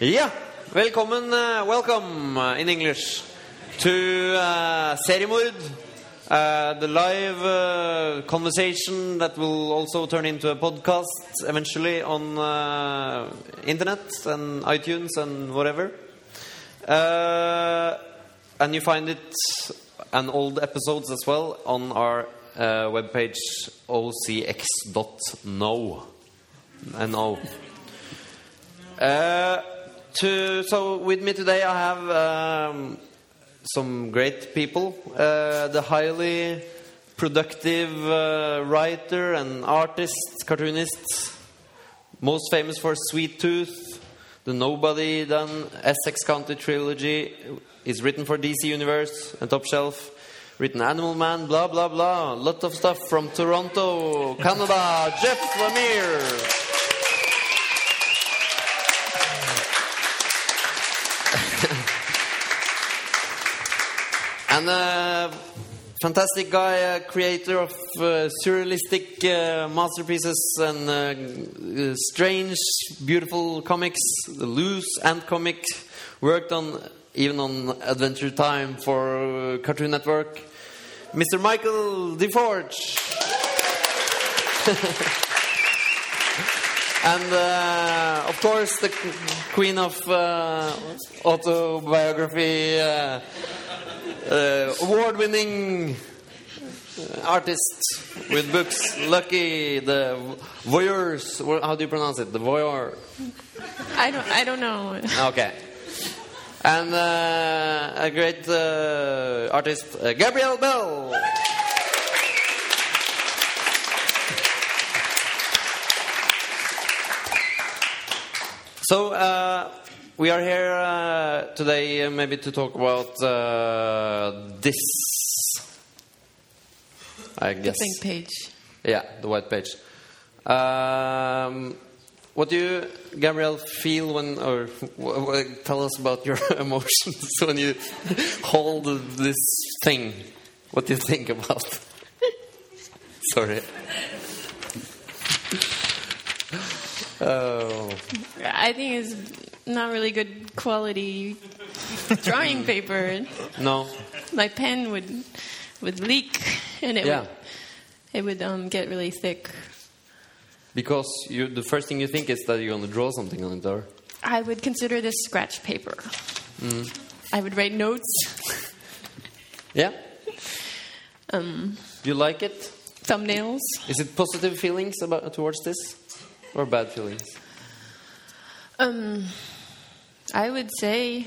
Ja, velkommen, uh, welcome uh, in English to uh, uh, the live conversation that will also turn into a podcast eventually on internet and iTunes and whatever. And you find it and old episodes as well on our uh, webpage ocx.no. N-O. Uh, to, so with me today I have um, some great people. Uh, the highly productive uh, writer and artist, cartoonist, most famous for Sweet Tooth, the Nobody Done Essex County trilogy is written for DC Universe and Top Shelf. Written Animal Man, blah blah blah. Lot of stuff from Toronto, Canada. Jeff Lemire. And a fantastic guy, a creator of uh, surrealistic uh, masterpieces and uh, uh, strange, beautiful comics, the loose and comic, worked on even on Adventure Time for uh, Cartoon Network. Mr. Michael DeForge. and uh, of course, the queen of uh, autobiography. Uh, uh, award-winning uh, artist with books, Lucky the Voyeurs. How do you pronounce it? The Voyeur. I don't. I don't know. Okay. And uh, a great uh, artist, uh, Gabrielle Bell. So uh, we are here uh, today, uh, maybe to talk about uh, this. I guess The thing page. Yeah, the white page. Um, what do you, Gabrielle, feel when, or tell us about your emotions when you hold this thing? What do you think about? Sorry. Oh, I think it's not really good quality drawing paper. no. My pen would would leak, and it Yeah. would it would um, get really thick. Because you, the first thing you think is that you're going to draw something on it, or? I would consider this scratch paper. Mm. I would write notes, Yeah? um, you like it? thumbnails. Is it positive feelings about towards this? Or bad feelings? Um, I would say,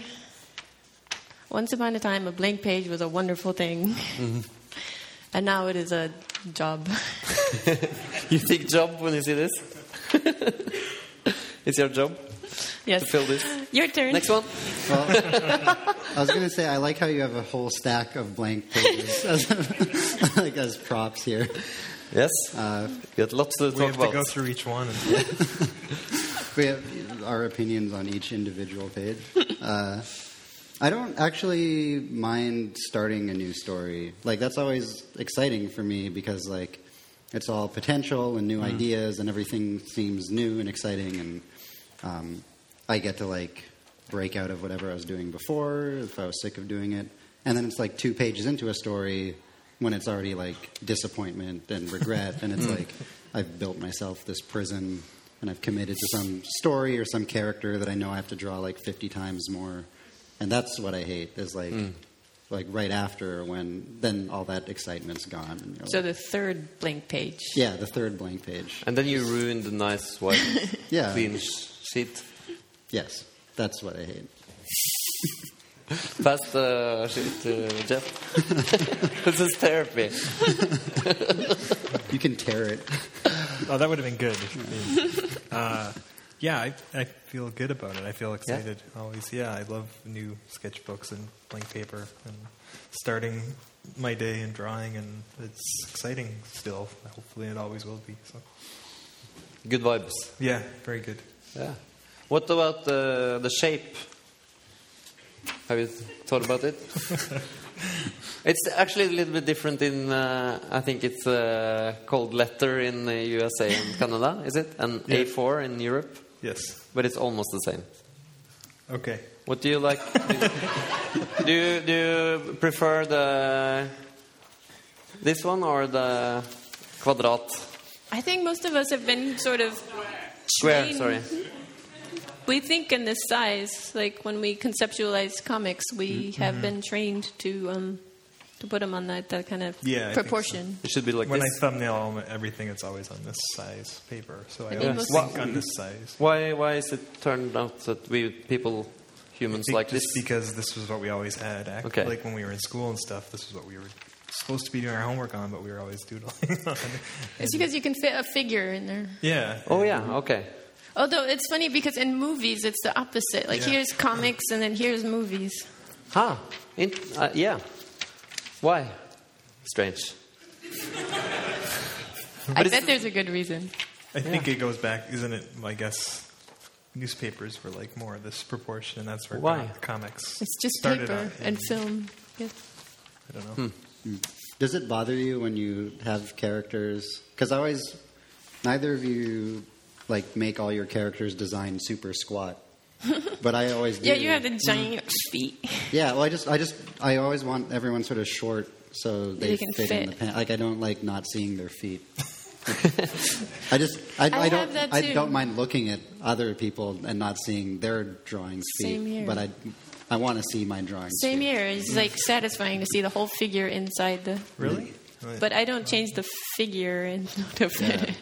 once upon a time, a blank page was a wonderful thing, Mm-hmm. and now it is a job. You think job when you see this? it's your job yes. to fill this. Your turn. Next one. Well, I was going to say I like how you have a whole stack of blank pages as, like as props here. Yes. Uh, you got lots to We talk have to go through each one. And, we have our opinions on each individual page. Uh, I don't actually mind starting a new story. Like that's always exciting for me because like it's all potential and new ideas and everything seems new and exciting and um, I get to like break out of whatever I was doing before if I was sick of doing it. And then it's like two pages into a story when it's already like disappointment and regret and it's like I've built myself this prison and I've committed to some story or some character that I know I have to draw like 50 times more. And that's what I hate is like hmm. like right after when then all that excitement's gone. And you're So like- the third blank page. yeah, the third blank page. And then you ruin the nice white Yeah. clean sheet. Yes, that's what I hate. Pass the uh, sheet to uh, Jeff. this is therapy. You can tear it. oh, that would have been good. Uh, yeah, I, I feel good about it. I feel excited always. Yeah, I love new sketchbooks and blank paper and starting my day and drawing, and it's exciting still. Hopefully, it always will be. So, Good vibes. yeah, very good. Yeah. What about the the shape? Have you thought about it? it's actually a little bit different in. Uh, I think it's uh, called letter in the USA and Canada, is it? And Yeah. A4 in Europe, Yes. but it's almost the same. Okay. What do you like? do you do you prefer the this one or the quadrat? I think most of us have been sort of Square, trained- sorry. We think in this size, like when we conceptualize comics, we Mm-hmm. have been trained to um, to put them on that, that kind of Yeah, I think so. proportion. It should be like when this. I thumbnail everything, it's always on this size paper. So I think always most- think on this size. Why why is it turned out that we people humans Be- like this? because this was what we always had. Act- Okay. Like when we were in school and stuff, this was what we were supposed to be doing our homework on, but we were always doodling on. It's because you can fit a figure in there. Yeah. Oh yeah, okay. Although it's funny because in movies it's the opposite. Like Yeah. here's comics and then here's movies. Huh. In, uh, yeah. Why? Strange. I bet there's a good reason. I think it goes back, isn't it? I guess newspapers were like more of this proportion, and that's where Why? comics It's just started paper and film. Yeah. I don't know. Does it bother you when you have characters? Because I always, neither of you like make all your characters design super squat, but I always do. Yeah, you have the giant feet. Yeah, well, I just, I just, I always want everyone sort of short so they They can fit, in the pants. Like I don't like not seeing their feet. I just, I, I, I don't, have that I don't mind looking at other people and not seeing their drawings feet. Same here. But I, I want to see my drawings. Same feet. here. It's like satisfying to see the whole figure inside the. Really? Right. But I don't change the figure and to fit it.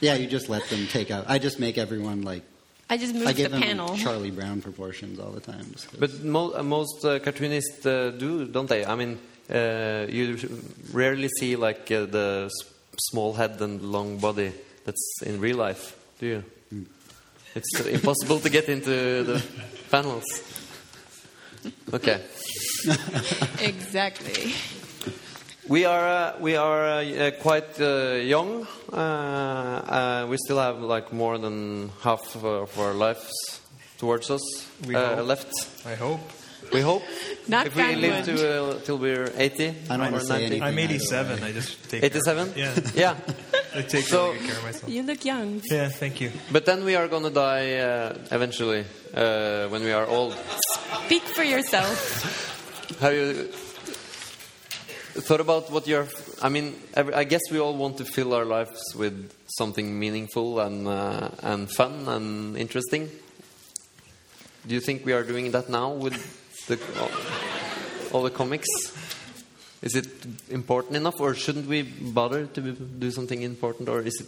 Yeah, you just let them take out. I just make everyone like. I just move I the give them panel. Charlie Brown proportions all the time. just 'cause- But mo- uh, most uh, cartoonists uh, do, don't they? I mean, uh, you rarely see like uh, the s- small head and long body that's in real life, do you? It's uh, impossible to get into the panels. Okay. Exactly. We are uh, we are uh, uh, quite uh, young. Uh, uh, we still have like more than half of our lives towards us We uh, hope. left. I hope. We hope. Knock if we live wood. to uh, till we're 80 I don't or wanna say 90. anything. I'm 87. I just take 87? Care of, Yeah. yeah. I take So- really care of myself. You look young. Yeah, thank you. But then we are gonna die uh, eventually uh, when we are old. Speak for yourself. Have you thought about what you're? I mean, I guess we all want to fill our lives with something meaningful and uh, and fun and interesting. Do you think we are doing that now with the all, all the comics? Is it important enough, or shouldn't we bother to do something important, or is it?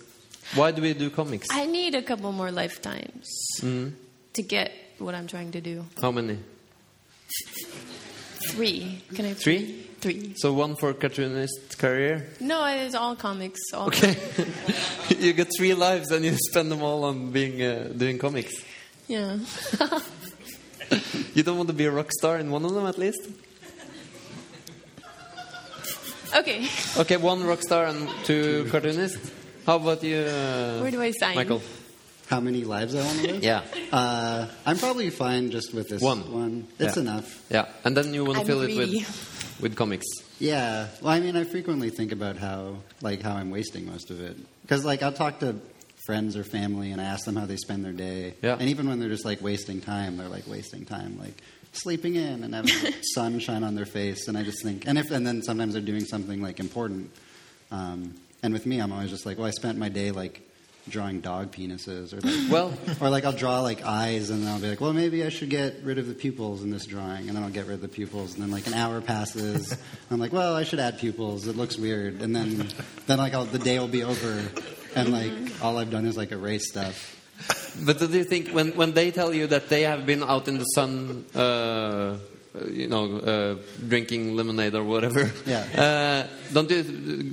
Why do we do comics? I need a couple more lifetimes Mm. to get what I'm trying to do. How many? Three. Can I Three? Three. So one for cartoonist career. No, it's all comics. All Okay, you get three lives and you spend them all on being uh, doing comics. Yeah. You don't want to be a rock star in one of them at least. okay. Okay, one rock star and two cartoonists. How about you, uh, Where do I sign? Michael? How many lives I want to live? Yeah, Uh, I'm probably fine just with this One. one. It's Yeah. enough. yeah, and then you want to I'm fill it with with comics. Yeah. Well, I mean, I frequently think about how, like, how I'm wasting most of it. Because, like, I'll talk to friends or family and I ask them how they spend their day. Yeah. And even when they're just like wasting time, they're like wasting time, like sleeping in and having the sun on their face. And I just think, and if, and then sometimes they're doing something like important. Um, and with me, I'm always just like, well, I spent my day like drawing dog penises or like, Well, or like I'll draw like eyes and then I'll be like, well, maybe I should get rid of the pupils in this drawing, and then I'll get rid of the pupils, and then like an hour passes, and I'm like, well, I should add pupils. It looks weird, and then then like I'll, the day will be over, and like all I've done is like erase stuff. but do you think when when they tell you that they have been out in the sun, uh, you know, uh, drinking lemonade or whatever? Yeah. Uh, don't you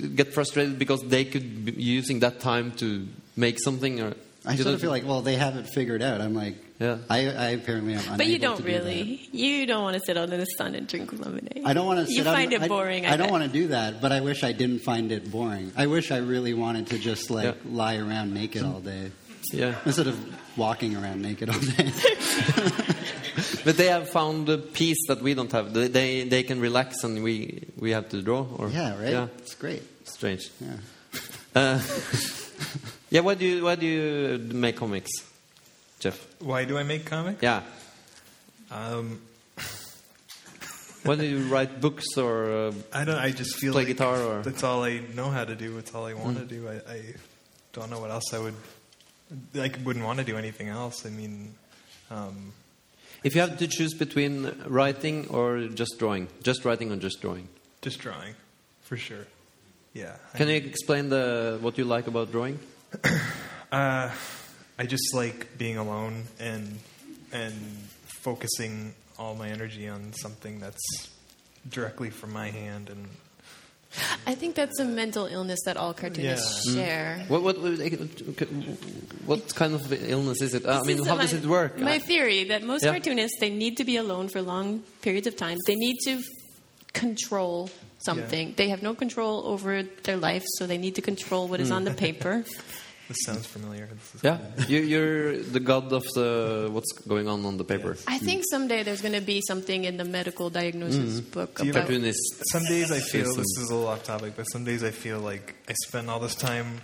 get frustrated because they could be using that time to make something? Or I you sort don't- of feel like, well, they haven't figured out. I'm like, Yeah. I, I apparently am. But you don't to do really. You don't want to sit out in the sun and drink lemonade. I don't want to. sit. You find it boring. I, I, don't want to do that, but I wish I didn't find it boring. I wish I really wanted to just like Yeah. lie around naked all day Yeah. instead of walking around naked all day. But they have found a peace that we don't have. They they, they can relax and we we have to draw. Or yeah, right. Yeah, It's great. strange. Yeah. Uh, yeah, why do you why do you make comics, Jeff? Why do I make comics? Yeah, Um, When do you write books or uh, I don't. I just feel Play like guitar or- that's all I know how to do. It's all I want to do. I, I don't know what else I would. I wouldn't want to do anything else. I mean, um, if you have to choose between writing or just drawing, just writing or just drawing? just drawing, for sure. Yeah. I Can you explain the what you like about drawing? Uh, I just like being alone and and focusing all my energy on something that's directly from my hand and I think that's a mental illness that all cartoonists Yeah. share. What what what kind of illness is it? I mean, how my- does it work? My theory that most Yeah. cartoonists they need to be alone for long periods of time. They need to control something. They have no control over their life, so they need to control what is on the mm. paper. this sounds familiar. This Yeah, you, you're the god of the what's going on on the paper. I think mm. someday there's going to be something in the medical diagnosis mm. book Do you about. Cartoonist. Some days I feel System. this is a little off topic, but some days I feel like I spend all this time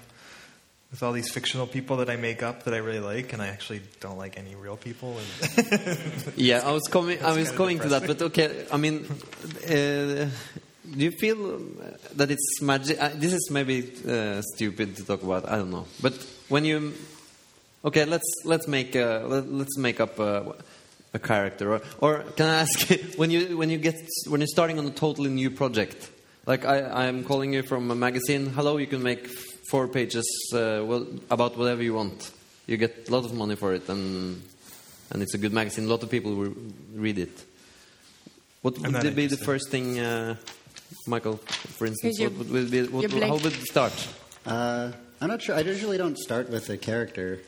with all these fictional people that I make up that I really like, and I actually don't like any real people. And Yeah, I was coming. I was kinda coming to that, but okay. I mean, uh, do you feel um, that it's magic? Uh, this is maybe uh, stupid to talk about. I don't know, but when you, okay, let's let's make uh, let, let's make up a, a character, or, or can I ask when you when you get when you're starting on a totally new project? Like I, I'm calling you from a magazine. Hello, you can make four pages uh, well, about whatever you want. You get a lot of money for it, and and it's a good magazine. A lot of people will read it. What would be the first thing, uh, Michael? For instance, your- what would be, what, your how would it start? Uh, I'm not sure. I usually don't start with a character.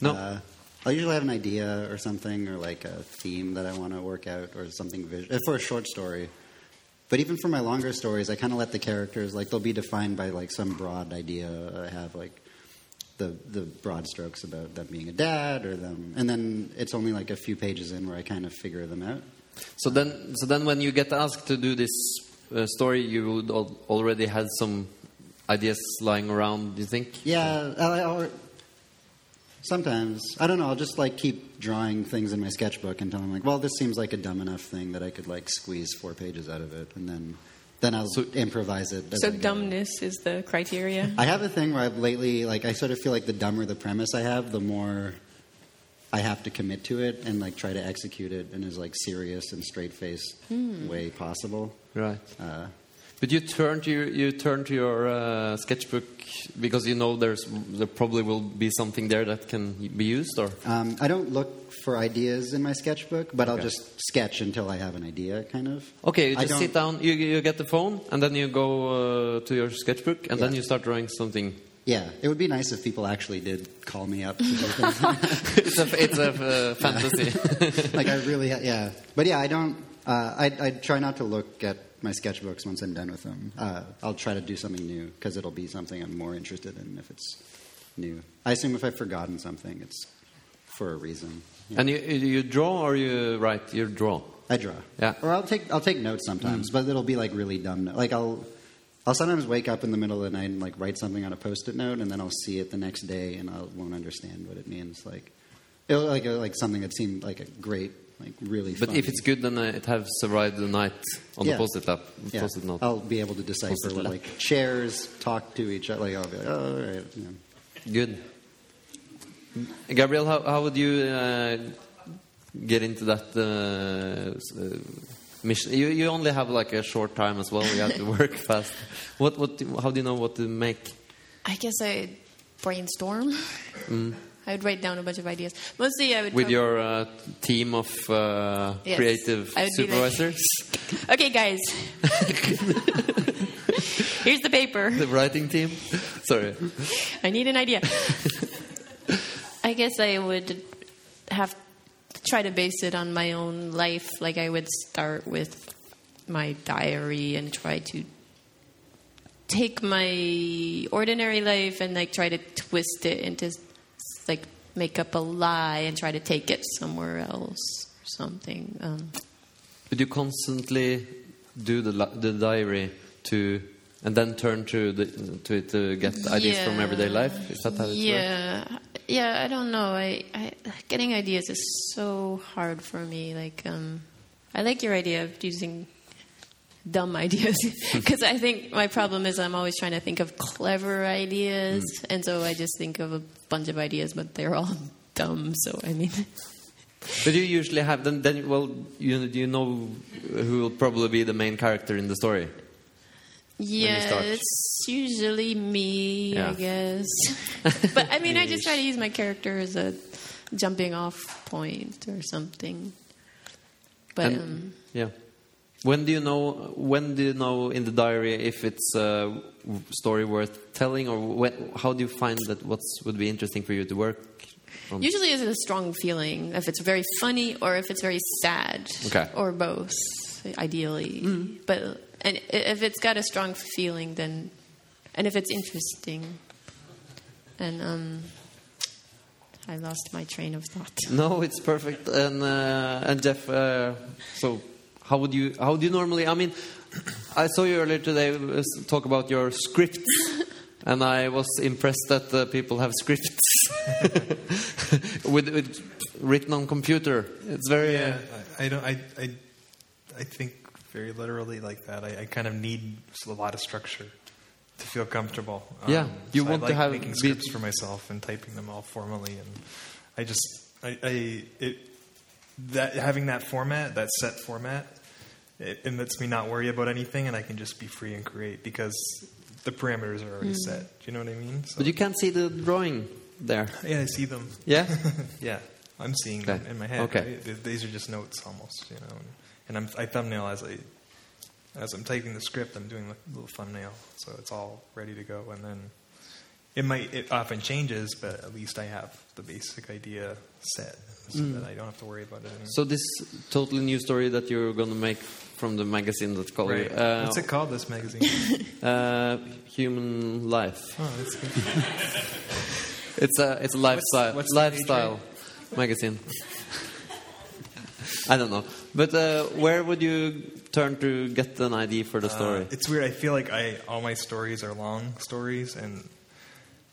No. Uh, I'll usually have an idea or something, or like a theme that I want to work out, or something visual for a short story. But even for my longer stories, I kind of let the characters like they'll be defined by like some broad idea I have, like the the broad strokes about them being a dad, or them, and then it's only like a few pages in where I kind of figure them out. So then, so then, when you get asked to do this uh, story, you would al- already had some ideas lying around. Do you think? Yeah, I, I'll, sometimes I don't know. I'll just like keep drawing things in my sketchbook until I'm like, well, this seems like a dumb enough thing that I could like squeeze four pages out of it, and then then I'll improvise it. So dumbness is the criteria. I have a thing where I've lately like I sort of feel like the dumber the premise I have, the more I have to commit to it and like try to execute it in as like serious and straight faced way possible. Right. Uh, But you turn to your, you turn to your uh, sketchbook because you know there's there probably will be something there that can be used, or Um, I don't look for ideas in my sketchbook, but I'll just sketch until I have an idea, kind of. okay, you I just don't- sit down, you you get the phone, and then you go uh, to your sketchbook, and then you start drawing something. Yeah, it would be nice if people actually did call me up. To do things. it's a it's a uh, fantasy. like I really, ha- yeah. But yeah, I don't. Uh, I, I try not to look at my sketchbooks once I'm done with them. Uh, I'll try to do something new because it'll be something I'm more interested in if it's new. I assume if I've forgotten something, it's for a reason. Yeah. and you you draw or you write? You draw. I draw. Yeah. Or I'll take I'll take notes sometimes, but it'll be like really dumb. Like I'll I'll sometimes wake up in the middle of the night and like write something on a post-it note, and then I'll see it the next day, and I won't understand what it means. Like it'll like like something that seemed like a great like really. But if it's good, then it has survived the night on Yeah. the post-it app, yeah, post-it note. I'll be able to decipher what like chairs talk to each other. Like I'll be like, oh, all right. Yeah. Good. Gabrielle, how, how would you uh, get into that uh, uh, mission? You, you only have like a short time as well. You have to work fast. What, what, do- how do you know what to make? I guess I brainstorm. I would write down a bunch of ideas. Mostly, I would With your uh, team of uh, Yes. creative I would be like- supervisors? Okay, guys. Here's the paper. the writing team? Sorry. I need an idea. I guess I would have try to base it on my own life. Like I would start with my diary and try to take my ordinary life and like try to twist it into like make up a lie and try to take it somewhere else or something. Um, Would you constantly do the, the diary to, and then turn to, the, to it to get ideas from everyday life? Is that how it works? yeah, yeah, I don't know. I, I getting ideas is so hard for me. Like, um, I like your idea of using dumb ideas because I think my problem is I'm always trying to think of clever ideas, and so I just think of a bunch of ideas, but they're all dumb. So I mean, But you usually have then. Then well, you do you know who will probably be the main character in the story. Yeah, it's usually me, Yeah. I guess. but I mean, I just try to use my character as a jumping off point or something. But And- um, Yeah. When do you know? When do you know in the diary if it's a story worth telling, or when, how do you find that what would be interesting for you to work on? Usually, it's a strong feeling if it's very funny or if it's very sad, Okay. or both, ideally. But and if it's got a strong feeling, then and if it's interesting, and um, I lost my train of thought. No, it's perfect. And uh, and Jeff, uh, so how would you how do you normally? I mean, I saw you earlier today uh, talk about your scripts, and I was impressed that uh, people have scripts with, with written on computer. It's very Yeah, uh, I, I don't. I, I, I think very literally like that. I, I kind of need a lot of structure to feel comfortable. Yeah, you um, so want I to have making be- scripts for myself and typing them all formally, and I just I, I it that having that format, that set format, it, it lets me not worry about anything, and I can just be free and create because the parameters are already hmm. set. Do you know what I mean? So, But you can't see the drawing there. yeah, I see them. Yeah. yeah, I'm seeing Okay. them in my head. Okay. right? These are just notes almost, you know. And, and I'm, I thumbnail as I as I'm typing the script. I'm doing a little thumbnail, so it's all ready to go. And then it might it often changes, but at least I have the basic idea set, so that I don't have to worry about it anymore. So this totally new story that you're gonna make from the magazine that's called right. uh, What's it called? This magazine? uh, Human Life. oh, that's good. It's a it's a lifestyle what's the page lifestyle magazine. I don't know, but uh, where would you turn to get an idea for the story? Uh, it's weird. I feel like I all my stories are long stories, and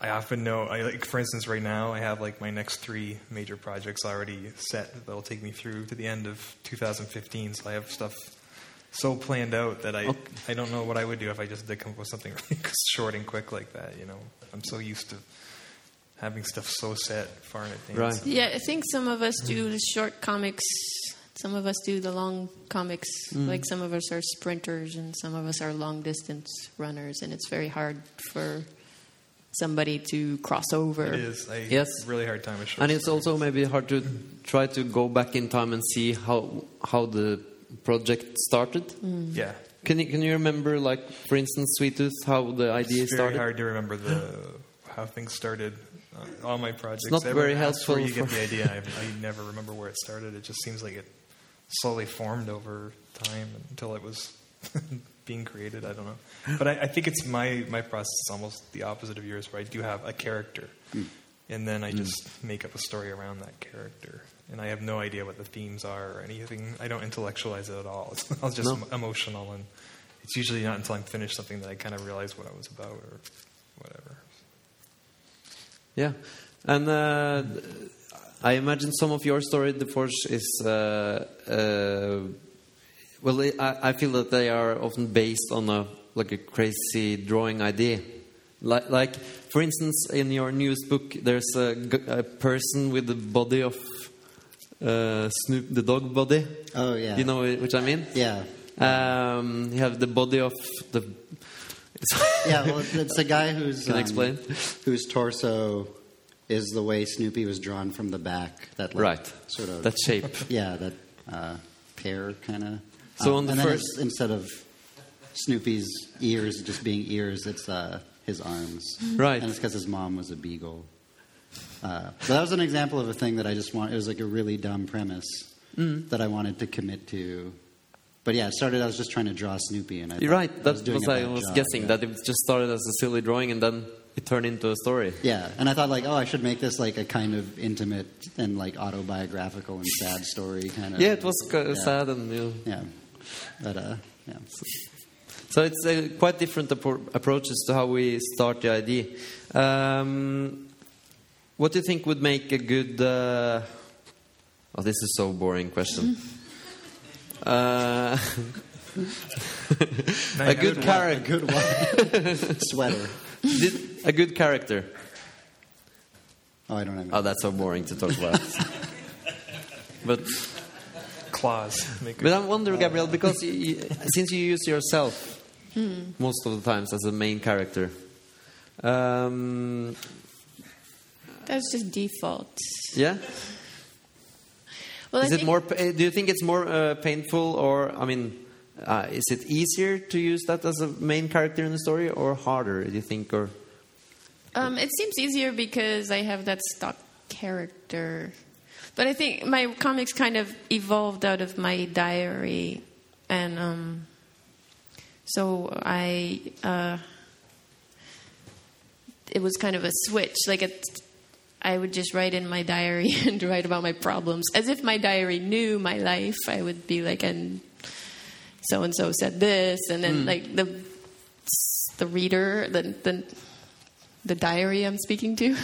I often know. I like, for instance, right now I have like my next three major projects already set that'll take me through to the end of 2015. So I have stuff so planned out that I Okay. I don't know what I would do if I just did come up with something really short and quick like that. You know, I'm so used to having stuff so set far in advance. Right. Yeah, I think some of us do the short comics. Some of us do the long comics. Like some of us are sprinters and some of us are long distance runners, and it's very hard for somebody to cross over. It is. I Yes. really hard time with short And it's stories. also maybe hard to try to go back in time and see how how the project started. yeah. Can you can you remember, like for instance, Sweet Tooth, how the idea It's very started? hard to remember the how things started. Uh, all my projects. not Everyone very asks Where helpful you get the idea? I, I never remember where it started. It just seems like it slowly formed over time until it was being created. I don't know, but I, I think it's my my process is almost the opposite of yours, where I do have a character, and then I just make up a story around that character. And I have no idea what the themes are or anything. I don't intellectualize it at all. It's all just No. em- emotional, and it's usually not until I'm finished something that I kind of realize what I was about or whatever. Yeah, and uh, I imagine some of your story, DeForge, is uh, uh, well. I, I feel that they are often based on a like a crazy drawing idea. Like, like for instance, in your newest book, there's a, a person with the body of uh, Snoop, the dog body. Oh yeah. You know which I mean? Yeah. Um, you have the body of the. Yeah. Well, it's- a guy who's Can I um, explain? whose torso is the way Snoopy was drawn from the back. That like, Right. Sort of. that shape. yeah. That uh, pear kind of. So on the first- instead of Snoopy's ears just being ears, it's uh, his arms. Right. And it's because his mom was a beagle. Uh, but that was an example of a thing that I just want. It was like a really dumb premise Mm. that I wanted to commit to. But yeah, it started. I was just trying to draw Snoopy, and I You're right. I That was doing was a I was job, guessing yeah. that it just started as a silly drawing and then it turned into a story. Yeah, and I thought like, oh, I should make this like a kind of intimate and like autobiographical and sad story kind of. Yeah, it was yeah. sad and you know, Yeah, but uh, yeah. so it's uh, quite different appro- approaches to how we start the idea. Um, what do you think would make a good? Uh, oh, this is so boring question. uh, a good A good one. Sweater. Did- a good character. Oh, I don't have. Oh, that's so boring to talk about. but Claws. Make but I wonder, Gabrielle, because you, you, since you use yourself most of the times as a main character, um, That's just default. yeah. Well, is I it more? Do you think it's more uh, painful, or I mean, uh, is it easier to use that as a main character in the story, or harder? Do you think, or Um, it seems easier because I have that stock character. But I think my comics kind of evolved out of my diary. And um, so I. Uh, it was kind of a switch. Like, it, I would just write in my diary and write about my problems. As if my diary knew my life. I would be like, and so and so said this. And then, like, the the reader, the, the the diary I'm speaking to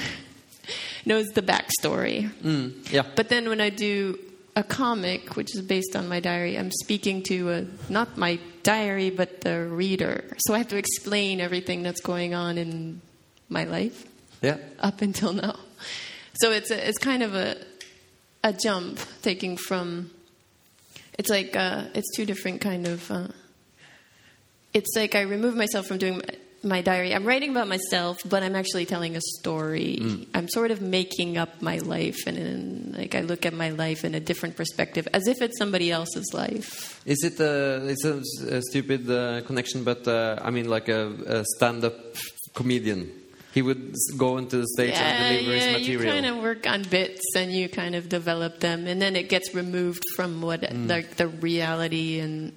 knows the backstory. mm, yeah? But then when I do a comic, which is based on my diary, I'm speaking to a, not my diary, but the reader. So I have to explain everything that's going on in my life Yeah. up until now. So it's a, it's kind of a a jump taking from. It's like uh, it's two different kind of. Uh, it's like I remove myself from doing my, diary. I'm writing about myself, but I'm actually telling a story. I'm sort of making up my life, and in, like I look at my life in a different perspective, as if it's somebody else's life. Is it a, it's a, a stupid uh, connection, but uh, I mean, like a, a stand-up comedian. He would go into the stage and deliver yeah, his you material. kind of work on bits and you kind of develop them, and then it gets removed from what Mm. the, the reality and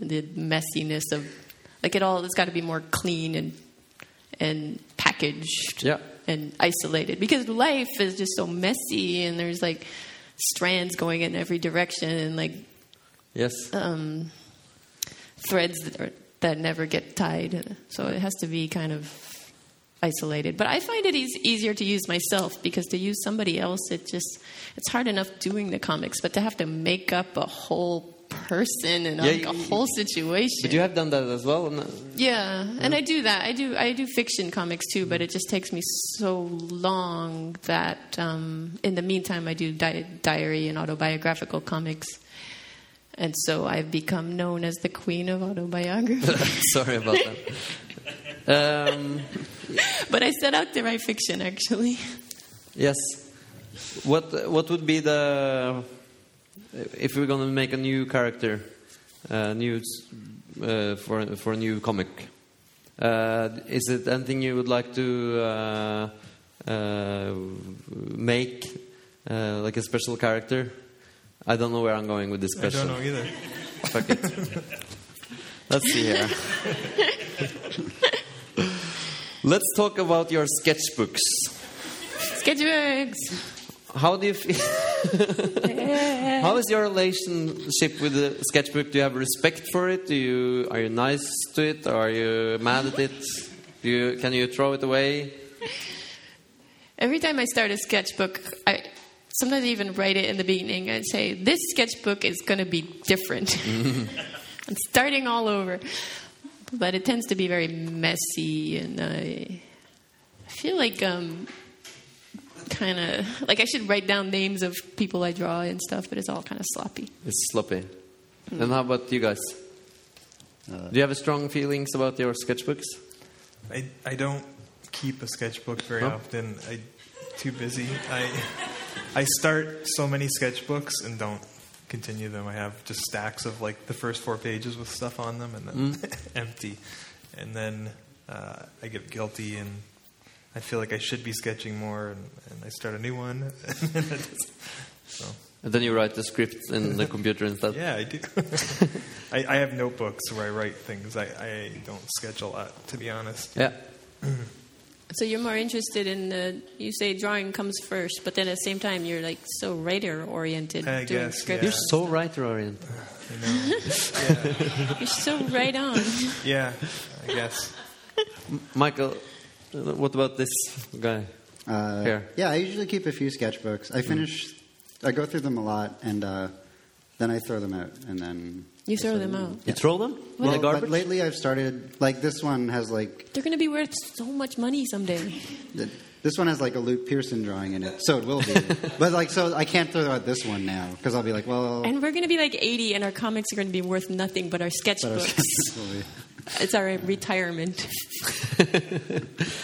the messiness of like it all. It's got to be more clean and and packaged Yeah. and isolated because life is just so messy and there's like strands going in every direction and like yes. um, threads that, are, that never get tied. So it has to be kind of isolated. But I find it eas easier to use myself because to use somebody else, it just it's hard enough doing the comics, but to have to make up a whole person and Yeah, like a whole situation. But you have done that as well. uh, Yeah, and I do that. I do I do fiction comics too, but it just takes me so long that um, in the meantime I do di- diary and autobiographical comics. And so I've become known as the queen of autobiography. Sorry about that. Um, but I set out to write fiction actually. yes. What what would be the if we're going to make a new character, uh, new uh, for for a new comic? Uh, is it anything you would like to uh, uh, make, uh, like a special character? I don't know where I'm going with this question. I question. don't know either. Fuck it. Let's see here. Let's talk about your sketchbooks. Sketchbooks. How do you feel? How is your relationship with the sketchbook? Do you have respect for it? Do you are you nice to it? Or are you mad at it? Do you can you throw it away? Every time I start a sketchbook, I sometimes I even write it in the beginning. I'd say this sketchbook is going to be different. I'm starting all over, but it tends to be very messy, and I, I feel like um, kind of like I should write down names of people I draw and stuff, but it's all kind of sloppy. It's sloppy. And how about you guys? Uh, Do you have strong feelings about your sketchbooks? I, I don't keep a sketchbook very Huh? often. I too busy. I I start so many sketchbooks and don't continue them. I have just stacks of like the first four pages with stuff on them and then empty. And then uh, I get guilty and I feel like I should be sketching more and, and I start a new one. so And then you write the script in the computer and stuff. yeah, I do. I, I have notebooks where I write things. I, I don't sketch a lot, to be honest. Yeah. So you're more interested in the you say drawing comes first, but then at the same time you're like so writer oriented I doing guess, scripts. You're so writer oriented. I know. yeah. You're so right on. Yeah, I guess. Michael, what about this guy? Uh, Here. Yeah, I usually keep a few sketchbooks. I finish, I go through them a lot, and uh, then I throw them out, and then You throw them of- out? You throw them in Well, the but lately I've started like this one has like They're going to be worth so much money someday. this one has like a Luke Pearson drawing in it, so it will be. but like, so I can't throw out this one now because I'll be like, well, And we're going to be like 80, and our comics are going to be worth nothing but our but our sketchbooks. Sketches will be. it's our retirement.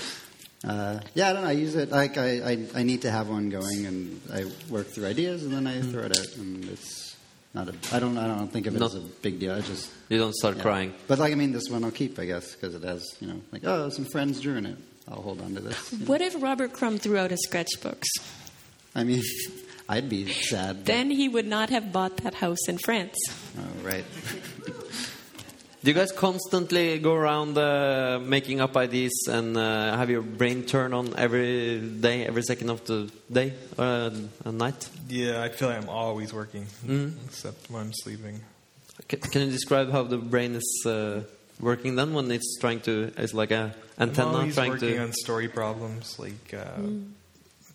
Uh, yeah, I don't know. I use it like I, I, I need to have one going, and I work through ideas, and then I throw it out, and it's not a. I don't I don't think of it Not- as a big deal. I just You don't start yeah. crying. But like I mean, this one I'll keep, I guess, because it has you know like oh some friends drew in it. I'll hold on to this. you know. What if Robert Crumb threw out his sketchbooks? I mean, I'd be sad. Then he would not have bought that house in France. oh, right. Do you guys constantly go around uh, making up ideas and uh, have your brain turn on every day, every second of the day uh, and night? Yeah, I feel like I'm always working, Mm. except when I'm sleeping. C- can you describe how the brain is uh, working then when it's trying to? It's like a I'm antenna always trying working to. on story problems. Like uh,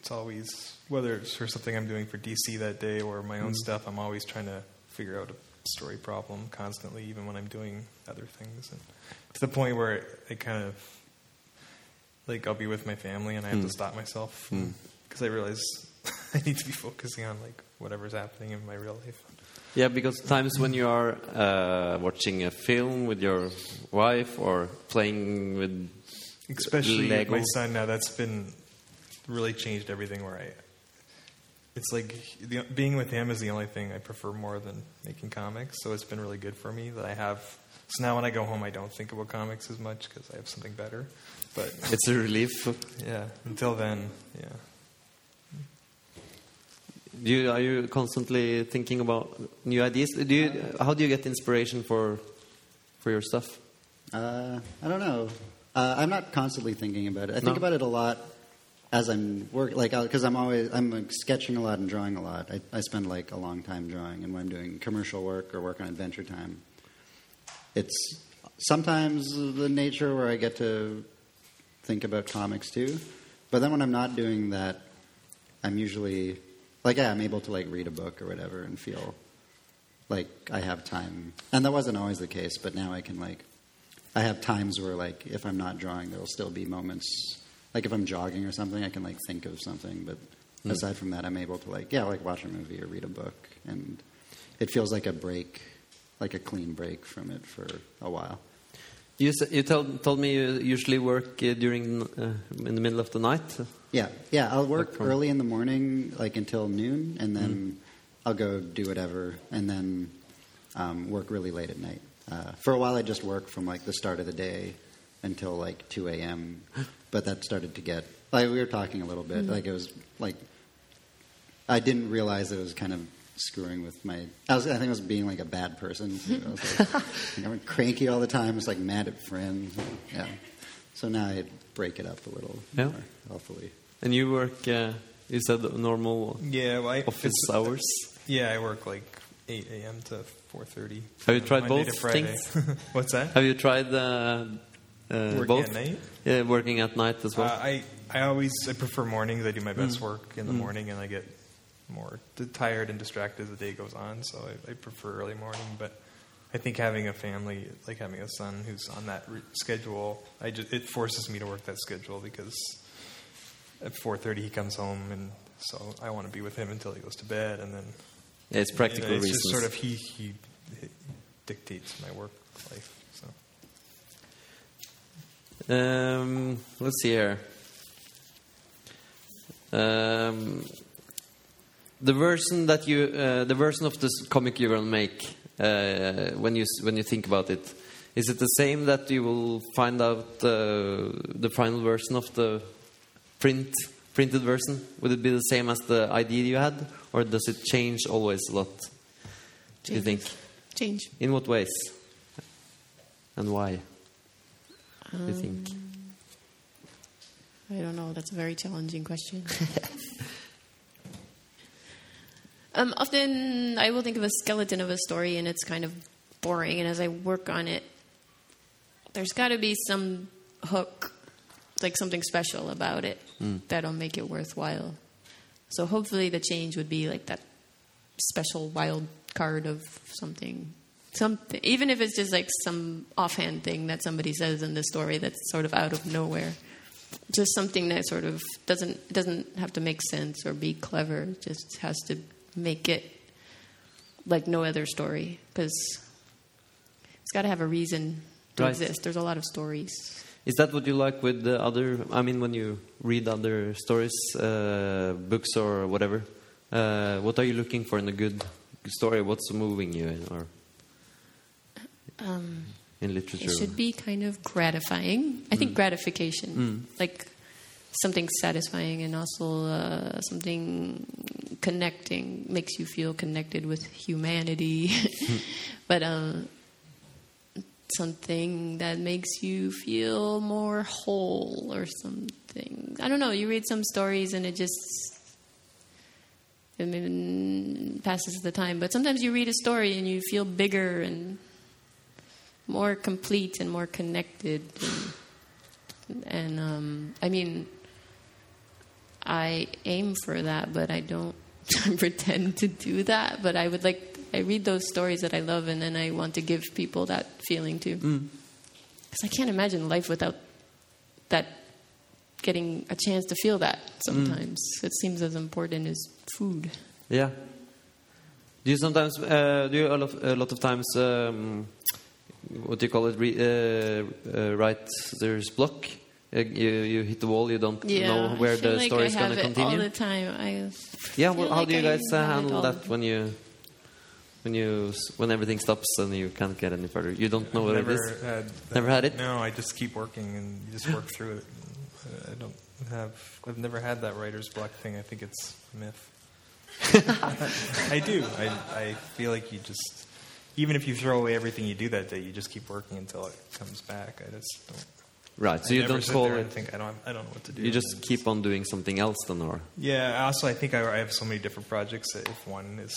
it's always whether it's for something I'm doing for DC that day or my own stuff. I'm always trying to figure out a story problem constantly, even when I'm doing other things. And to the point where it, it kind of like I'll be with my family and I have to stop myself because I realize I need to be focusing on like whatever's happening in my real life. Yeah, because times when you are uh, watching a film with your wife or playing with especially Lego. my son now that's been really changed everything where i it's like the, being with him is the only thing i prefer more than making comics so it's been really good for me that i have so now when i go home i don't think about comics as much because i have something better but it's a relief. yeah until then yeah Do you, are you constantly thinking about new ideas? Do you, how do you get inspiration for for your stuff? Uh, I don't know. Uh, I'm not constantly thinking about it. I think about it a lot as I'm work, like uh, because I'm always I'm like, sketching a lot and drawing a lot. I, I spend like a long time drawing, and when I'm doing commercial work or work on Adventure Time, it's sometimes the nature where I get to think about comics too. But then when I'm not doing that, I'm usually like yeah, I'm able to like read a book or whatever and feel like I have time. And that wasn't always the case, but now I can like I have times where like if I'm not drawing, there'll still be moments like if I'm jogging or something, I can like think of something. But aside from that, I'm able to like yeah, like watch a movie or read a book, and it feels like a break, like a clean break from it for a while. You, you told, told me you usually work uh, during uh, in the middle of the night. Yeah, yeah. I'll work Like early in the morning, like until noon, and then I'll go do whatever, and then um, work really late at night. Uh, for a while, I just work from like the start of the day until like two a.m. But that started to get like we were talking a little bit. Like it was like I didn't realize it was kind of screwing with my. I was I think I was being like a bad person. I was like, like, I'm cranky all the time. Just like mad at friends. Yeah. So now I break it up a little Yeah. more, hopefully. And you work, uh, you said normal yeah well, I, office hours. yeah i work like 8 a.m to 4.30 Have you tried Monday both things? what's that Have you tried the uh, Working both? at night? Yeah, working at night as well. Uh, I I always I prefer mornings. I do my Mm. best work in the morning, and I get more tired and distracted as the day goes on. So I, I prefer early morning. But I think having a family, like having a son who's on that re- schedule, I just, it forces me to work that schedule because at four thirty he comes home, and so I want to be with him until he goes to bed, and then yeah, it's you know, it's reasons. just sort of he, he dictates my work life. Um, let's see here. Um, the version that you, uh, the version of this comic you will make, uh, when you when you think about it, is it the same that you will find out uh, the final version of the print printed version? Would it be the same as the idea you had, or does it change always a lot? Do you think? Change. In what ways? And why? Do you think? I don't know. That's a very challenging question. um, often I will think of a skeleton of a story and it's kind of boring. And as I work on it, there's got to be some hook like something special about it that'll make it worthwhile. So hopefully the change would be like that special wild card of something. Something, even if it's just like some offhand thing that somebody says in the story that's sort of out of nowhere, just something that sort of doesn't doesn't have to make sense or be clever. It just has to make it like no other story because it's got to have a reason to Right. exist. There's a lot of stories. Is that what you like with the other? I mean, when you read other stories, uh, books, or whatever, uh, what are you looking for in a good story? What's moving you, or Um, in literature? It should be kind of gratifying. I think gratification, like something satisfying and also uh, something connecting, makes you feel connected with humanity. but uh, something that makes you feel more whole or something. I don't know. You read some stories and it just. I mean, passes the time, but sometimes you read a story and you feel bigger and more complete and more connected and, and um, i mean i aim for that but i don't pretend to do that but i would like i read those stories that i love and then i want to give people that feeling too. Because i can't imagine life without that getting a chance to feel that sometimes. It seems as important as food. Yeah. Do you sometimes uh, do you a lot, a lot of times um, what do you call it? Re, uh, uh, writer's block. Uh, you you hit the wall. You don't know where I feel the like story I is going have to it continue. all the time I yeah. Well, how like do you guys uh, handle all. that when you when you when everything stops and you can't get any further? You don't know what it is. had that. Never had it? No, I just keep working and you just work through it. Uh, I don't have. I've never had that writer's block thing. I think it's a myth. I do. I I feel like you just even if you throw away everything you do that day, you just keep working until it comes back. I just don't. Right. So I you never don't sit call there it. and think I don't. I don't know what to do. You just And keep on doing something else then, or Yeah. Also, I think I, I have so many different projects that if one is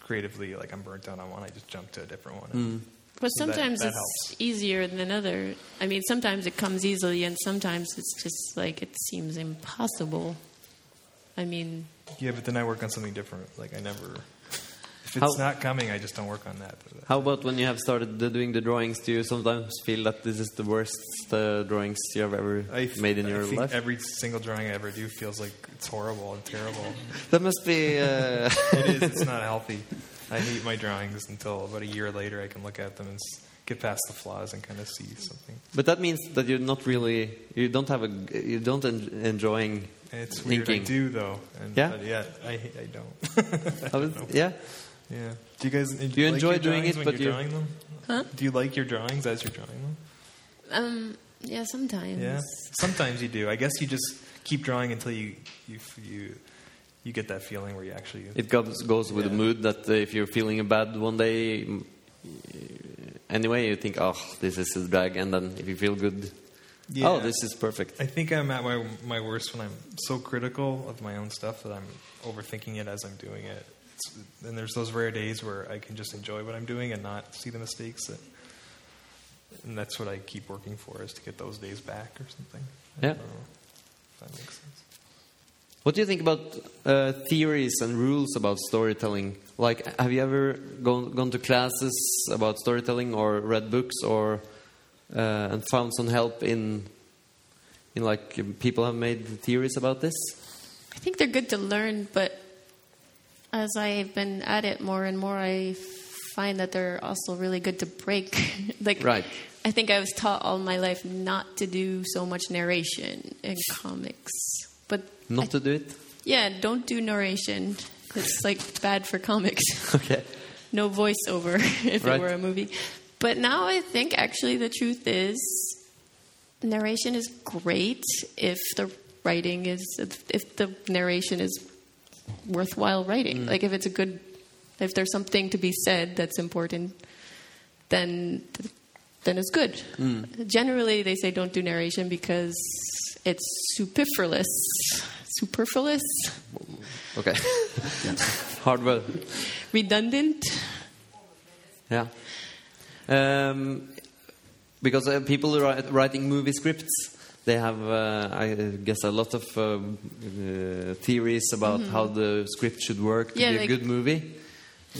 creatively like I'm burnt out on one, I just jump to a different one. Hmm. But So that- sometimes that it's helps. easier than other. I mean, sometimes it comes easily, and sometimes it's just like it seems impossible. I mean, Yeah, but then I work on something different. Like I never. If How- it's not coming, I just don't work on that. how about when you have started doing the drawings? Do you sometimes feel that this is the worst uh, drawings you have ever I made in I your life? Every single drawing I ever do feels like it's horrible and terrible. That must be. Uh, it is. It's not healthy. I hate my drawings until about a year later I can look at them and s- get past the flaws and kind of see something. but that means that you're not really. You don't have a. You don't en- enjoying. It's weird. Thinking. I do though. And, Yeah? Yeah, I I don't. How is- yeah. Yeah. Do you guys? Do you like enjoy your doing it, when but you're you- drawing them? Huh? Do you like your drawings as you're drawing them? um, yeah, sometimes. Yeah. Sometimes you do. I guess you just keep drawing until you you you you get that feeling where you actually. It goes goes with the mood that uh, if you're feeling bad one day, mm, anyway, you think, oh, this is a drag, and then if you feel good, Yeah. oh, this is perfect. I think I'm at my my worst when I'm so critical of my own stuff that I'm overthinking it as I'm doing it. It's, and there's those rare days where I can just enjoy what I'm doing and not see the mistakes. That, and that's what I keep working for is to get those days back or something. I Yeah. don't know if that makes sense. What do you think about uh, theories and rules about storytelling? Like, have you ever gone gone to classes about storytelling, or read books, or uh, and found some help in in like people have made theories about this? I think they're good to learn, but as I've been at it more and more, I find that they're also really good to break. like, Right. I think I was taught all my life not to do so much narration in comics, but Not I- to do it. yeah, don't do narration. It's like bad for comics. Okay. no voiceover if Right. it were a movie. But now I think actually the truth is narration is great if the writing is if, if the narration is worthwhile writing. Like if it's a good if there's something to be said that's important then then it's good. Generally they say don't do narration because it's superfluous. Superfluous? Okay. Hard word. Redundant? Yeah. Um, because uh, people are writing movie scripts, they have, uh, I guess, a lot of um, uh, theories about how the script should work to. Yeah, be a like- good movie.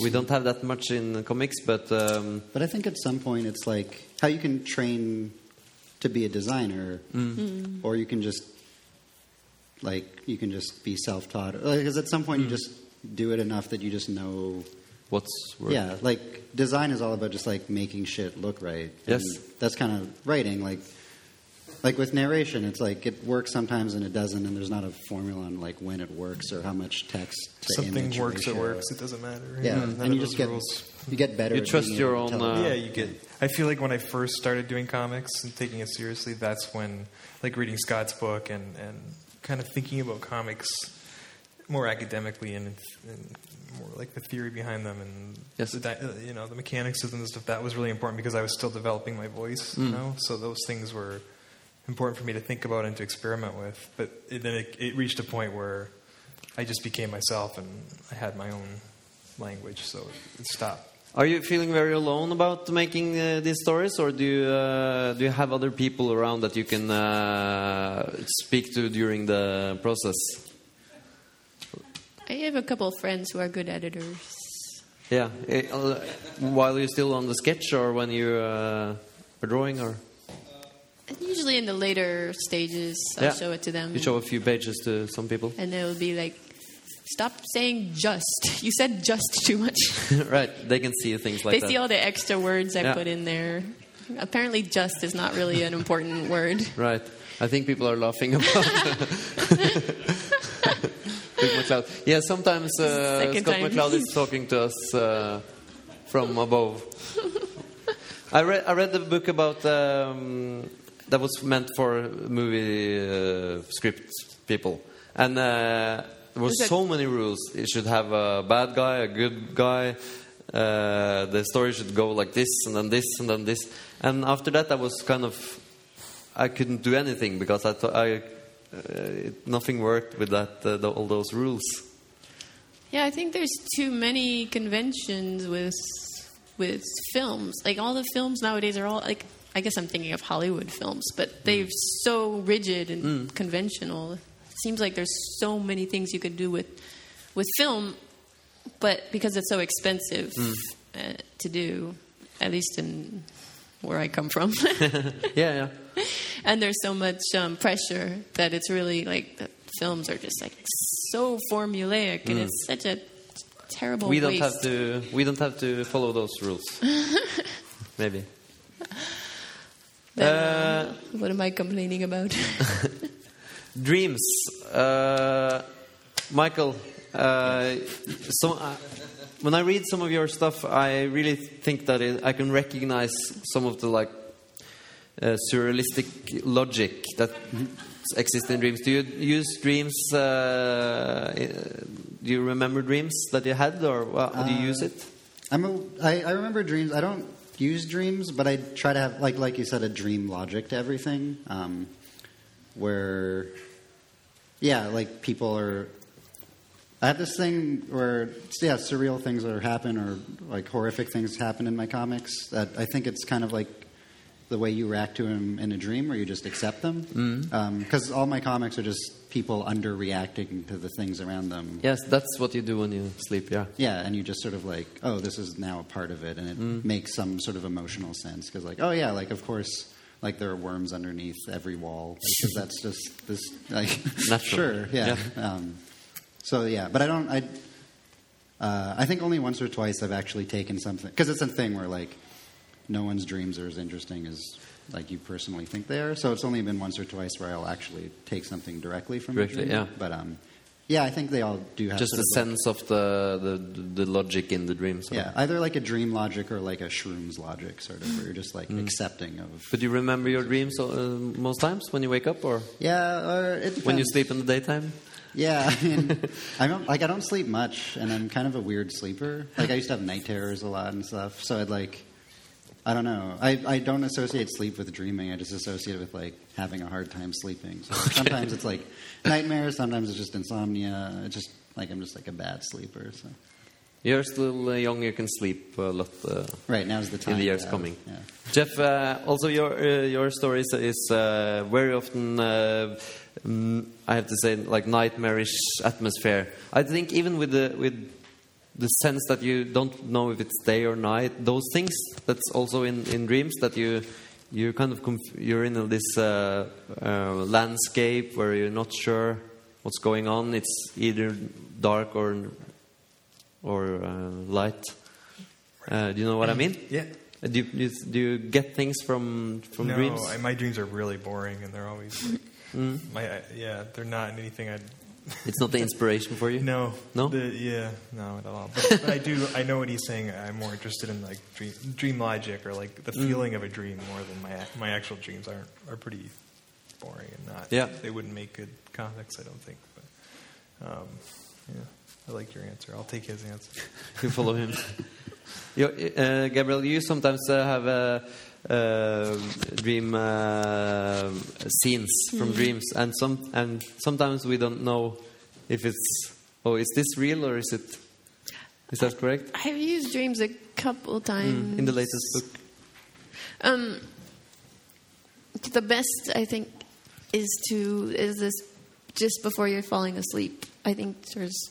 We don't have that much in comics, but um, But I think at some point it's like how you can train to be a designer, or you can just like you can just be self-taught. Because at some point you just do it enough that you just know. what's work? Yeah, like design is all about just like making shit look right. Yes. And that's kind of writing. Like, like with narration, it's like it works sometimes and it doesn't, and there's not a formula on like when it works or how much text to Something image works, it works. It doesn't matter. Yeah, None and you just get rules. you get better. You trust your own, tell- uh, yeah, you get. I feel like when I first started doing comics and taking it seriously, that's when, like, reading Scott's book and and kind of thinking about comics more academically and, and more like the theory behind them and Yes. the, uh, you know the mechanics of them and stuff. That was really important because I was still developing my voice. You know, so those things were important for me to think about and to experiment with. But it, then it, it reached a point where I just became myself and I had my own language, so it stopped. Are you feeling very alone about making uh, these stories, or do you, uh, do you have other people around that you can uh, speak to during the process? I have a couple of friends who are good editors. Yeah, eh, uh, while you're still on the sketch, or when you uh, are drawing, or And usually in the later stages, I'll Yeah. show it to them. you show a few pages to some people, and they'll be like, "Stop saying just. You said just too much." right? They can see things like they that. They see all the extra words I Yeah. put in there. Apparently, just is not really an important word. Right. I think people are laughing about McCloud. Yeah, sometimes uh, Scott time. McCloud is talking to us uh, from above. I read I read the book about um, that was meant for movie uh, script people, and uh, there were so many rules. It should have a bad guy, a good guy. Uh, the story should go like this, and then this, and then this. And after that, I was kind of I couldn't do anything because I thought I uh, it, nothing worked with that uh, the, all those rules. Yeah, I think there's too many conventions with with films. Like all the films nowadays are all like I guess I'm thinking of Hollywood films, but they're so rigid and conventional. It seems like there's so many things you could do with with film, but because it's so expensive uh, to do, at least in where I come from. Yeah, yeah. and there's so much um, pressure that it's really like the films are just like so formulaic and it's such a terrible Mm. we don't waste. have to we don't have to follow those rules. Maybe. Then, Uh, um, what am I complaining about? Dreams, uh, Michael. Uh, so, uh, when I read some of your stuff, I really think that it, I can recognize some of the like uh, surrealistic logic that exists in dreams. Do you use dreams? Uh, do you remember dreams that you had, or uh, do you use it? I'm a, I, I remember dreams. I don't use dreams, but I try to have, like, like you said, a dream logic to everything. Um, where, yeah, like people are. I have this thing where, yeah, surreal things that happen or like horrific things happen in my comics. That I think it's kind of like the way you react to them in a dream, or you just accept them. Because all my comics are just people underreacting to the things around them. Yes, that's what you do when you sleep. Yeah. Yeah, and you just sort of like, oh, this is now a part of it, and it makes some sort of emotional sense because, like, oh yeah, like of course, like there are worms underneath every wall because that's just this, like, Natural. sure, yeah. Um, so yeah, but I don't, I, uh, I think only once or twice I've actually taken something because it's a thing where like, no one's dreams are as interesting as like you personally think they are. So it's only been once or twice where I'll actually take something directly from Directly, yeah. But um, yeah, I think they all do have Just the of like- sense of the, the the logic in the dream. Yeah, either like a dream logic or like a shrooms logic, sort of, where you're just like Mm. accepting of. But you remember your dreams uh, most times when you wake up, or Yeah, or it depends. when you sleep in the daytime? Yeah, I mean, I don't like I don't sleep much, and I'm kind of a weird sleeper. Like I used to have night terrors a lot and stuff, so I'd like. I don't know. I, I don't associate sleep with dreaming. I just associate it with like having a hard time sleeping. So sometimes it's like nightmares. Sometimes it's just insomnia. It's just like I'm just like a bad sleeper. So You're still uh, young. You can sleep a lot. Uh, Right now's the time. in the years coming. yeah. Jeff, uh, also your uh, your stories is uh, very often uh, mm, I have to say like nightmarish atmosphere. I think even with the with the sense that you don't know if it's day or night, those things that's also in, in dreams that you you kind of conf- you're in this uh, uh, landscape where you're not sure what's going on. It's either dark or or uh, light. Uh, do you know what I mean? Yeah. Do you, do you, get things from from no, dreams? I, my dreams are really boring, and they're always like, Mm. my yeah, they're not anything I. It's not the inspiration for you. No, No? the, yeah, no, at all. But, but I do. I know what he's saying. I'm more interested in like dream, dream logic or like Mm. the feeling of a dream more than my my actual dreams aren't are pretty boring and not. Yeah. they wouldn't make good comics. I don't think. But um, yeah, I like your answer. I'll take his answer. You follow him. you, uh, Gabrielle, you sometimes uh, have uh, uh, dream uh, scenes from dreams, and some and sometimes we don't know if it's oh is this real or is it is that correct? I've used dreams a couple times. Mm, in the latest book. Um, the best I think is to is this just before you're falling asleep. I think there's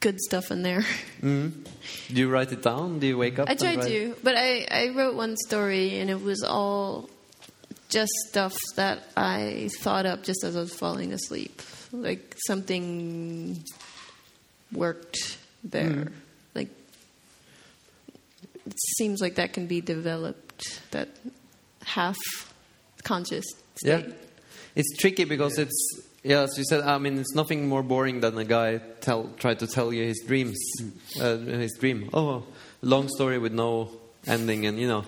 good stuff in there. Mm. Do you write it down? Do you wake up? I tried to, but I I wrote one story and it was all just stuff that I thought up just as I was falling asleep. Like something worked there. Like it seems like that can be developed. That half conscious Yeah, it's tricky because it's yeah, as you said. I mean, it's nothing more boring than a guy tell try to tell you his dreams, uh, his dream. Oh, long story with no ending, and you know.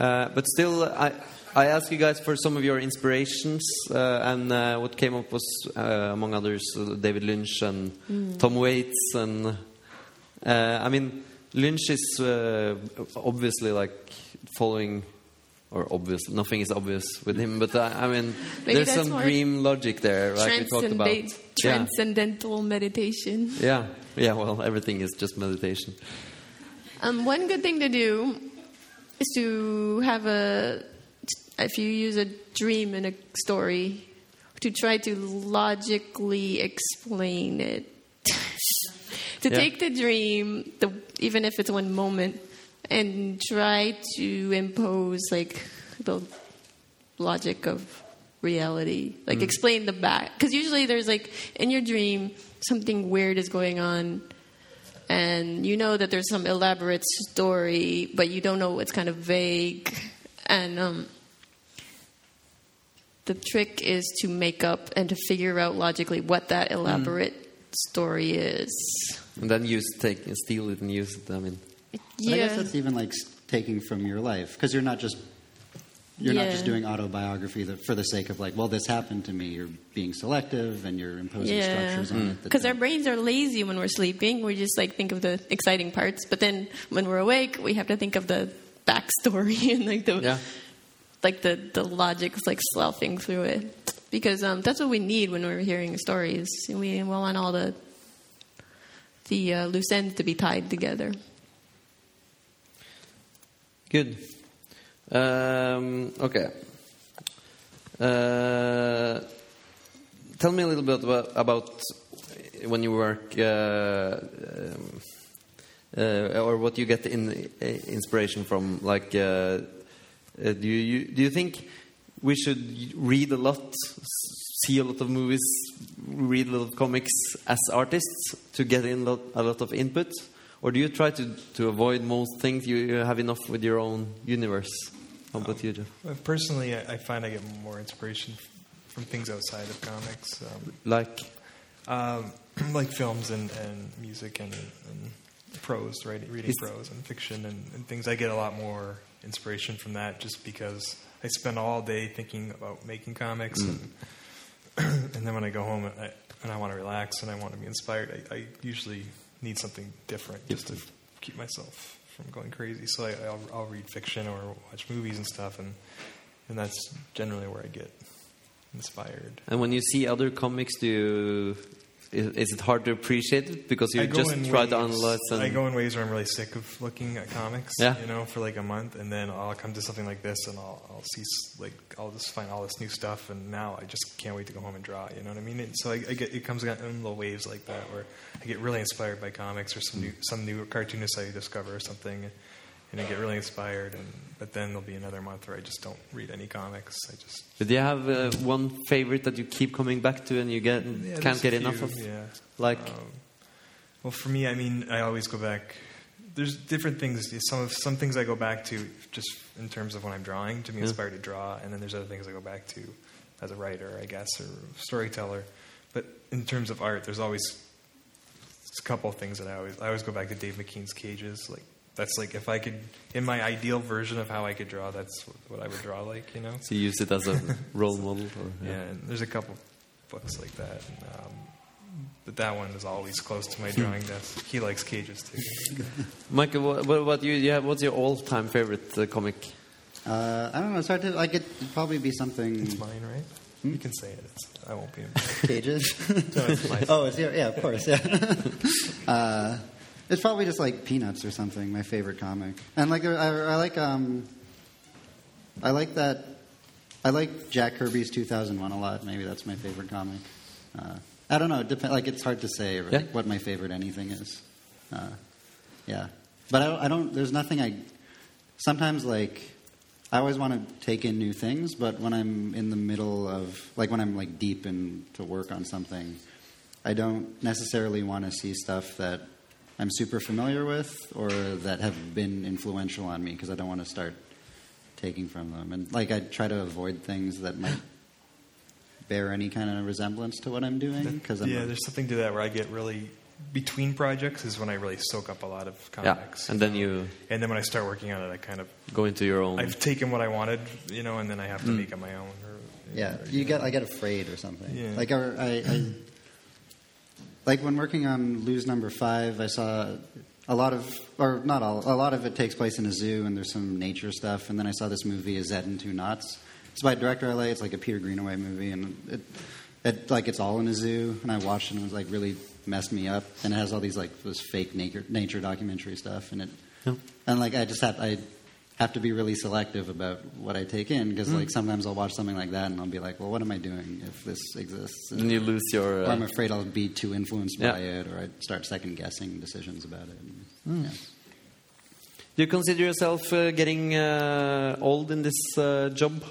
Uh, but still, I I asked you guys for some of your inspirations, uh, and uh, what came up was, uh, among others, uh, David Lynch and Tom Waits, and uh, I mean, Lynch is uh, obviously like following. Or obvious, nothing is obvious with him, but uh, I mean, there's some dream logic there, like we talked about. Transcendent- Yeah. Transcendental meditation. Yeah, yeah. Well, everything is just meditation. Um, one good thing to do is to have a, if you use a dream in a story, to try to logically explain it. to Yeah. take the dream, the, even if it's one moment, and try to impose like the logic of reality. Like explain the back. Because usually there's like, in your dream, something weird is going on and you know that there's some elaborate story, but you don't know. It's kind of vague, and um, the trick is to make up and to figure out logically what that elaborate story is. And then use take steal it and use it. I mean, But I guess that's even like taking from your life because you're not just you're not just doing autobiography that, for the sake of like, well, this happened to me. You're being selective and you're imposing yeah. structures on it. that Because our brains are lazy when we're sleeping. We just like think of the exciting parts, but then when we're awake, we have to think of the backstory and like the yeah, like the the logic's like sloughing through it because um, that's what we need when we're hearing stories. We want all the the uh, loose ends to be tied together. Good. Um, okay. Uh, tell me a little bit about, about when you work, uh, um, uh, or what you get in, uh, inspiration from. Like, uh, uh, do you, you do you think we should read a lot, see a lot of movies, read a lot of comics as artists to get in lot, a lot of input, or do you try to to avoid most things? You, you have enough with your own universe. How about you, Jeff? Uh, Personally, I, I find I get more inspiration from things outside of comics, um, Like, um, like films and, and music and, and prose, right? Reading prose and fiction and, and things. I get a lot more inspiration from that just because I spend all day thinking about making comics, and, and then when I go home and I, and I want to relax and I want to be inspired, I, I usually need something different just to keep myself from going crazy. So I, I'll, I'll read fiction or watch movies and stuff, and and that's generally where I get inspired. and when you see other comics, do you is, is it hard to appreciate it because you just try to waves- analyze and I go in ways where I'm really sick of looking at comics, Yeah. you know, for like a month, and then I'll come to something like this, and I'll, I'll see like I'll just find all this new stuff, and now I just can't wait to go home and draw. You know what I mean? And so I, I get it comes in little waves like that, where I get really inspired by comics or some new some new cartoonist I discover or something, and I get really inspired, and but then there'll be another month where I just don't read any comics. I just But do you have uh, one favorite that you keep coming back to and you get Yeah, can't get a enough of? Yeah. Like Um, well, for me, I mean, I always go back. There's different things. Some of some things I go back to just in terms of when I'm drawing to be Yeah. inspired to draw, and then there's other things I go back to as a writer, I guess, or storyteller. But in terms of art, there's always a couple of things that I always I always go back to Dave McKean's Cages. Like that's like if I could, in my ideal version of how I could draw, that's what I would draw like. You know. so you use it as a role model? Or, Yeah, and there's a couple books like that. And, um, but that one is always close to my drawing desk. He likes cages too. Michael, what, what about you? you have, what's your all-time favorite uh, comic? Uh, I don't know. It's hard to like. It'd probably be something It's mine, right? You can say it. It's, I won't be. cages. No, it's mine. oh, it's yeah, yeah, of course, yeah. uh, it's probably just like Peanuts or something. My favorite comic, and like I, I like um, I like that. I like Jack Kirby's 2001 a lot. Maybe that's my favorite comic. Uh, I don't know. It dep- like it's hard to say like, Yeah. what my favorite anything is. Uh, yeah, but I don't, I don't. There's nothing I. Sometimes like I always want to take in new things, but when I'm in the middle of like when I'm like deep into work on something, I don't necessarily want to see stuff that I'm super familiar with or that have been influential on me because I don't want to start taking from them. And like I try to avoid things that might bear any kind of resemblance to what I'm doing because I'm yeah, a- there's something to that where I get really between projects is when I really soak up a lot of comics. Yeah, and then you And then when I start working on it, I kind of go into your own. I've taken what I wanted, you know, and then I have to mm. make it my own. Or, Yeah, you get. I get afraid or something. Yeah. Like I, I, I, like when working on Lose Number Five, I saw a lot of, or not all, a lot of it takes place in a zoo, and there's some nature stuff. And then I saw this movie, A Zed in Two Noughts. It's by director LA. It's like a Peter Greenaway movie, and it, it like it's all in a zoo. And I watched it, and it was like really messed me up. And it has all these like this fake nature nature documentary stuff, and it, Yeah. and like I just had I have to be really selective about what I take in because like sometimes I'll watch something like that and I'll be like, well, what am I doing if this exists? And you lose your. or Uh, I'm afraid I'll be too influenced Yeah. by it, or I start second guessing decisions about it. And, yeah. do you consider yourself uh, getting uh, old in this uh, job?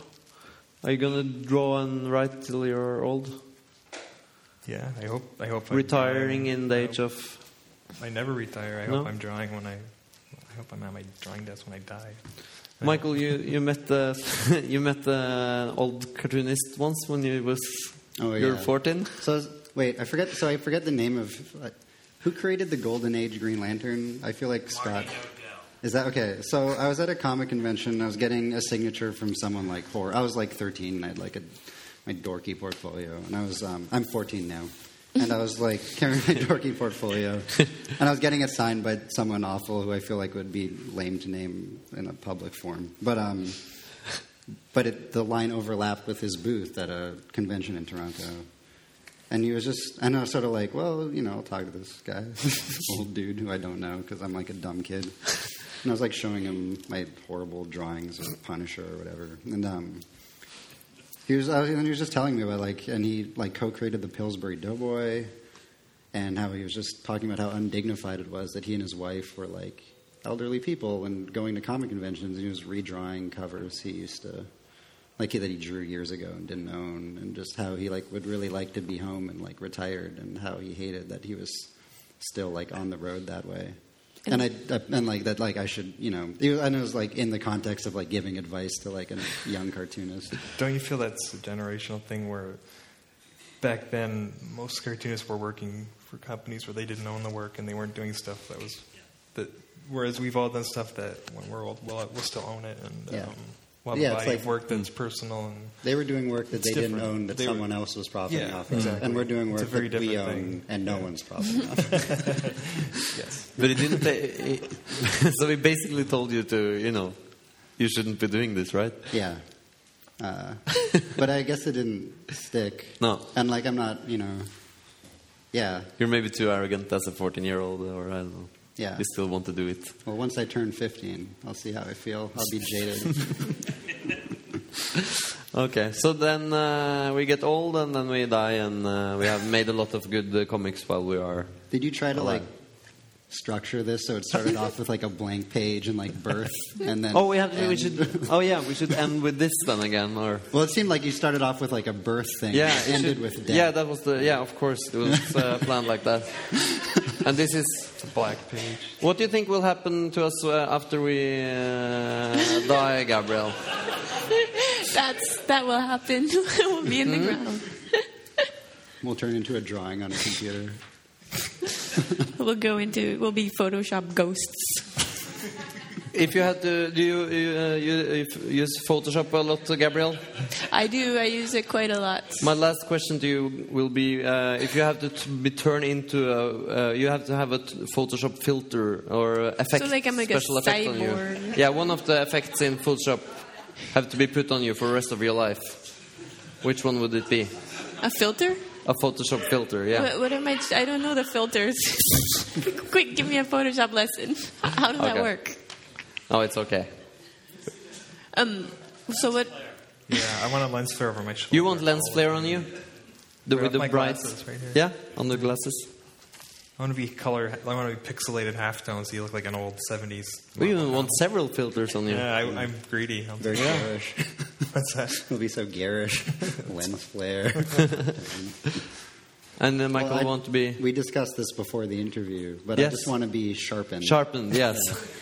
Are you gonna draw and write till you're old? yeah, I hope. I hope. I'm Retiring in the I age hope- of. I never retire. I No? hope I'm drawing when I. I hope I'm at my drawing desk when I die. Michael, you you met the you met an old cartoonist once when you was Oh, you were yeah. 14. So wait, I forget. So I forget the name of uh, who created the Golden Age Green Lantern. I feel like Scott. Is that okay? So I was at a comic convention. I was getting a signature from someone like four. I was like 13. And I had like a my dorky portfolio, and I was um, I'm 14 now, and I was like carrying my dorky portfolio, and I was getting it signed by someone awful who I feel like would be lame to name in a public forum, but um. But it, the line overlapped with his booth at a convention in Toronto. And he was just, and I was sort of like, well, you know, I'll talk to this guy, old dude who I don't know because I'm like a dumb kid. And I was like showing him my horrible drawings of Punisher or whatever. And um, he was, was, and he was just telling me about like, and he like co-created the Pillsbury Doughboy, and how he was just talking about how undignified it was that he and his wife were like elderly people and going to comic conventions. And he was redrawing covers he used to like that he drew years ago and didn't own, and just how he like would really like to be home and like retired, and how he hated that he was still like on the road that way. And I and like that like I should you know and it was like in the context of like giving advice to like a young cartoonist. Don't you feel that's a generational thing where back then most cartoonists were working for companies where they didn't own the work and they weren't doing stuff that was that whereas we've all done stuff that when we're old we'll, we'll still own it and Yeah. um, we'll Yeah, a it's body like- of work that's personal and They were doing work that It's they didn't own that They were- someone else was profiting Yeah, off of, exactly. and we're doing work very that we own thing. and no Yeah. one's profiting off. of. yes But it didn't. It, so he basically told you to, you know, you shouldn't be doing this, right? Yeah. Uh, but I guess it didn't stick. No. And like I'm not, you know. Yeah, You're maybe too arrogant as a 14 year old, or I don't know. yeah. You still want to do it. Well, once I turn 15, I'll see how I feel. I'll be jaded. Okay, so then uh, we get old and then we die, and uh, we have made a lot of good uh, comics while we are. Did you try to Alive. like structure this so it started off with like a blank page and like birth, and then Oh, we have. To, we should. Oh, yeah, we should end with this then again, or. Well, it seemed like you started off with like a birth thing. Yeah, and it ended should- with death. Yeah, that was the. Yeah, of course, it was uh, planned like that. And this is. a Black page. What do you think will happen to us uh, after we uh, die, Gabrielle? That's that will happen. we'll be in the Mm-hmm. ground. We'll turn into a drawing on a computer. We'll go into. We'll be Photoshop ghosts. If you had to, do you, you, uh, you use Photoshop a lot, Gabrielle? I do. I use it quite a lot. My last question to you will be: uh, if you have to t- be turned into a, uh, you have to have a Photoshop filter or effect, So, like, I'm like a special effect on you. Yeah, one of the effects in Photoshop have to be put on you for the rest of your life. Which one would it be? A filter? A Photoshop filter, yeah. What, what am I? I don't know the filters. Quick, give me a Photoshop lesson. How does that work? Oh, it's okay. Um. So what? Yeah, I want a lens flare over my shoulder. You want lens flare on you? The, with the my bright, glasses right here. yeah, on the glasses. I want to be color. I want to be pixelated halftone, so you look like an old '70s. We even want several filters on you. Yeah, I, I'm greedy. I'm Very garish. What's that? It'll be so garish. Lens flare. And uh, Michael Well, I- want to be We discussed this before the interview, but Yes. I just want to be sharpened. sharpened. Yes.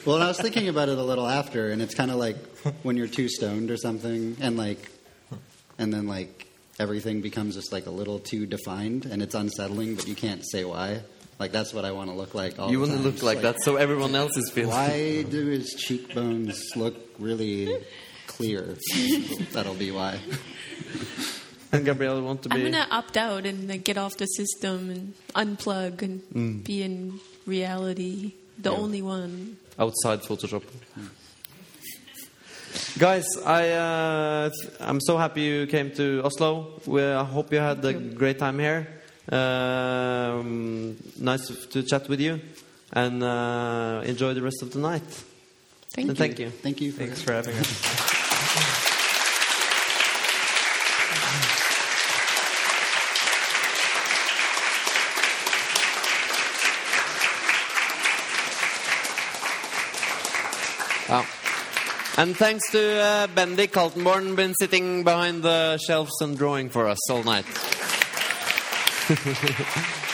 Well, and I was thinking about it a little after, and it's kind of like when you're too stoned or something, and like, and then like everything becomes just like a little too defined, and it's unsettling, but you can't say why. Like that's what I want to look like. All you want to look Just like that, so everyone else is feeling. Why do his cheekbones look really clear? That'll be why. And Gabrielle want to be. I'm gonna opt out and like, get off the system and unplug and Mm. be in reality, the only one. outside Photoshop. Guys, I uh, I'm so happy you came to Oslo. We, I hope you had a great time here. Um, nice to chat with you, and uh, enjoy the rest of the night. Thank and you. thank you. Thank you. For Thanks for having us. Wow. And thanks to uh, Bendik Kaltenborn, been sitting behind the shelves and drawing for us all night. フフフ。